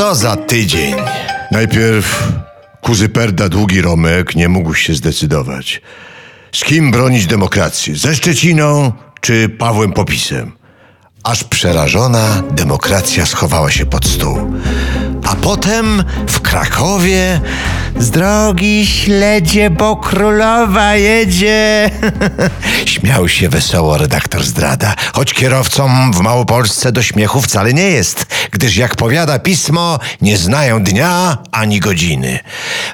Co za tydzień. Najpierw kuzyperda Długi Romek nie mógł się zdecydować. Z kim bronić demokracji? Ze Szczeciną czy Pawłem Popisem? Aż przerażona demokracja schowała się pod stół. Potem w Krakowie z drogi śledzie, bo królowa jedzie. Śmiał się wesoło redaktor zdrada, choć kierowcom w Małopolsce do śmiechu wcale nie jest, gdyż jak powiada pismo, nie znają dnia ani godziny.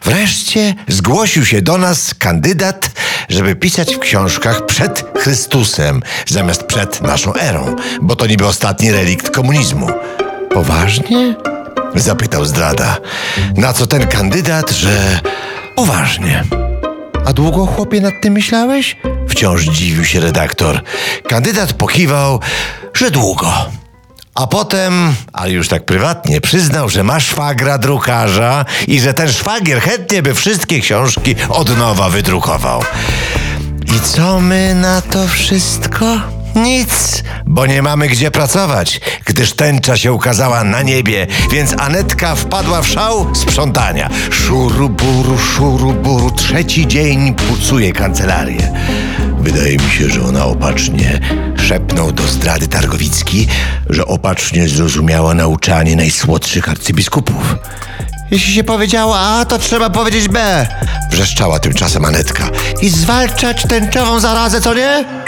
Wreszcie zgłosił się do nas kandydat, żeby pisać w książkach przed Chrystusem, zamiast przed naszą erą, bo to niby ostatni relikt komunizmu. Poważnie? Zapytał zdrada. Na co ten kandydat, że poważnie. A długo chłopie nad tym myślałeś? Wciąż dziwił się redaktor. Kandydat pokiwał, że długo. A potem, ale już tak prywatnie, przyznał, że ma szwagra drukarza i że ten szwagier chętnie by wszystkie książki od nowa wydrukował. I co my na to wszystko? Nic, bo nie mamy gdzie pracować, gdyż tęcza się ukazała na niebie, więc Anetka wpadła w szał sprzątania. Szuruburu, szuruburu, trzeci dzień pucuje kancelarię. Wydaje mi się, że ona opacznie szepnął do zdrady Targowicki, że opacznie zrozumiała nauczanie najsłodszych arcybiskupów. Jeśli się powiedziało A, to trzeba powiedzieć B. Wrzeszczała tymczasem Anetka. I zwalczać tęczową zarazę, co nie?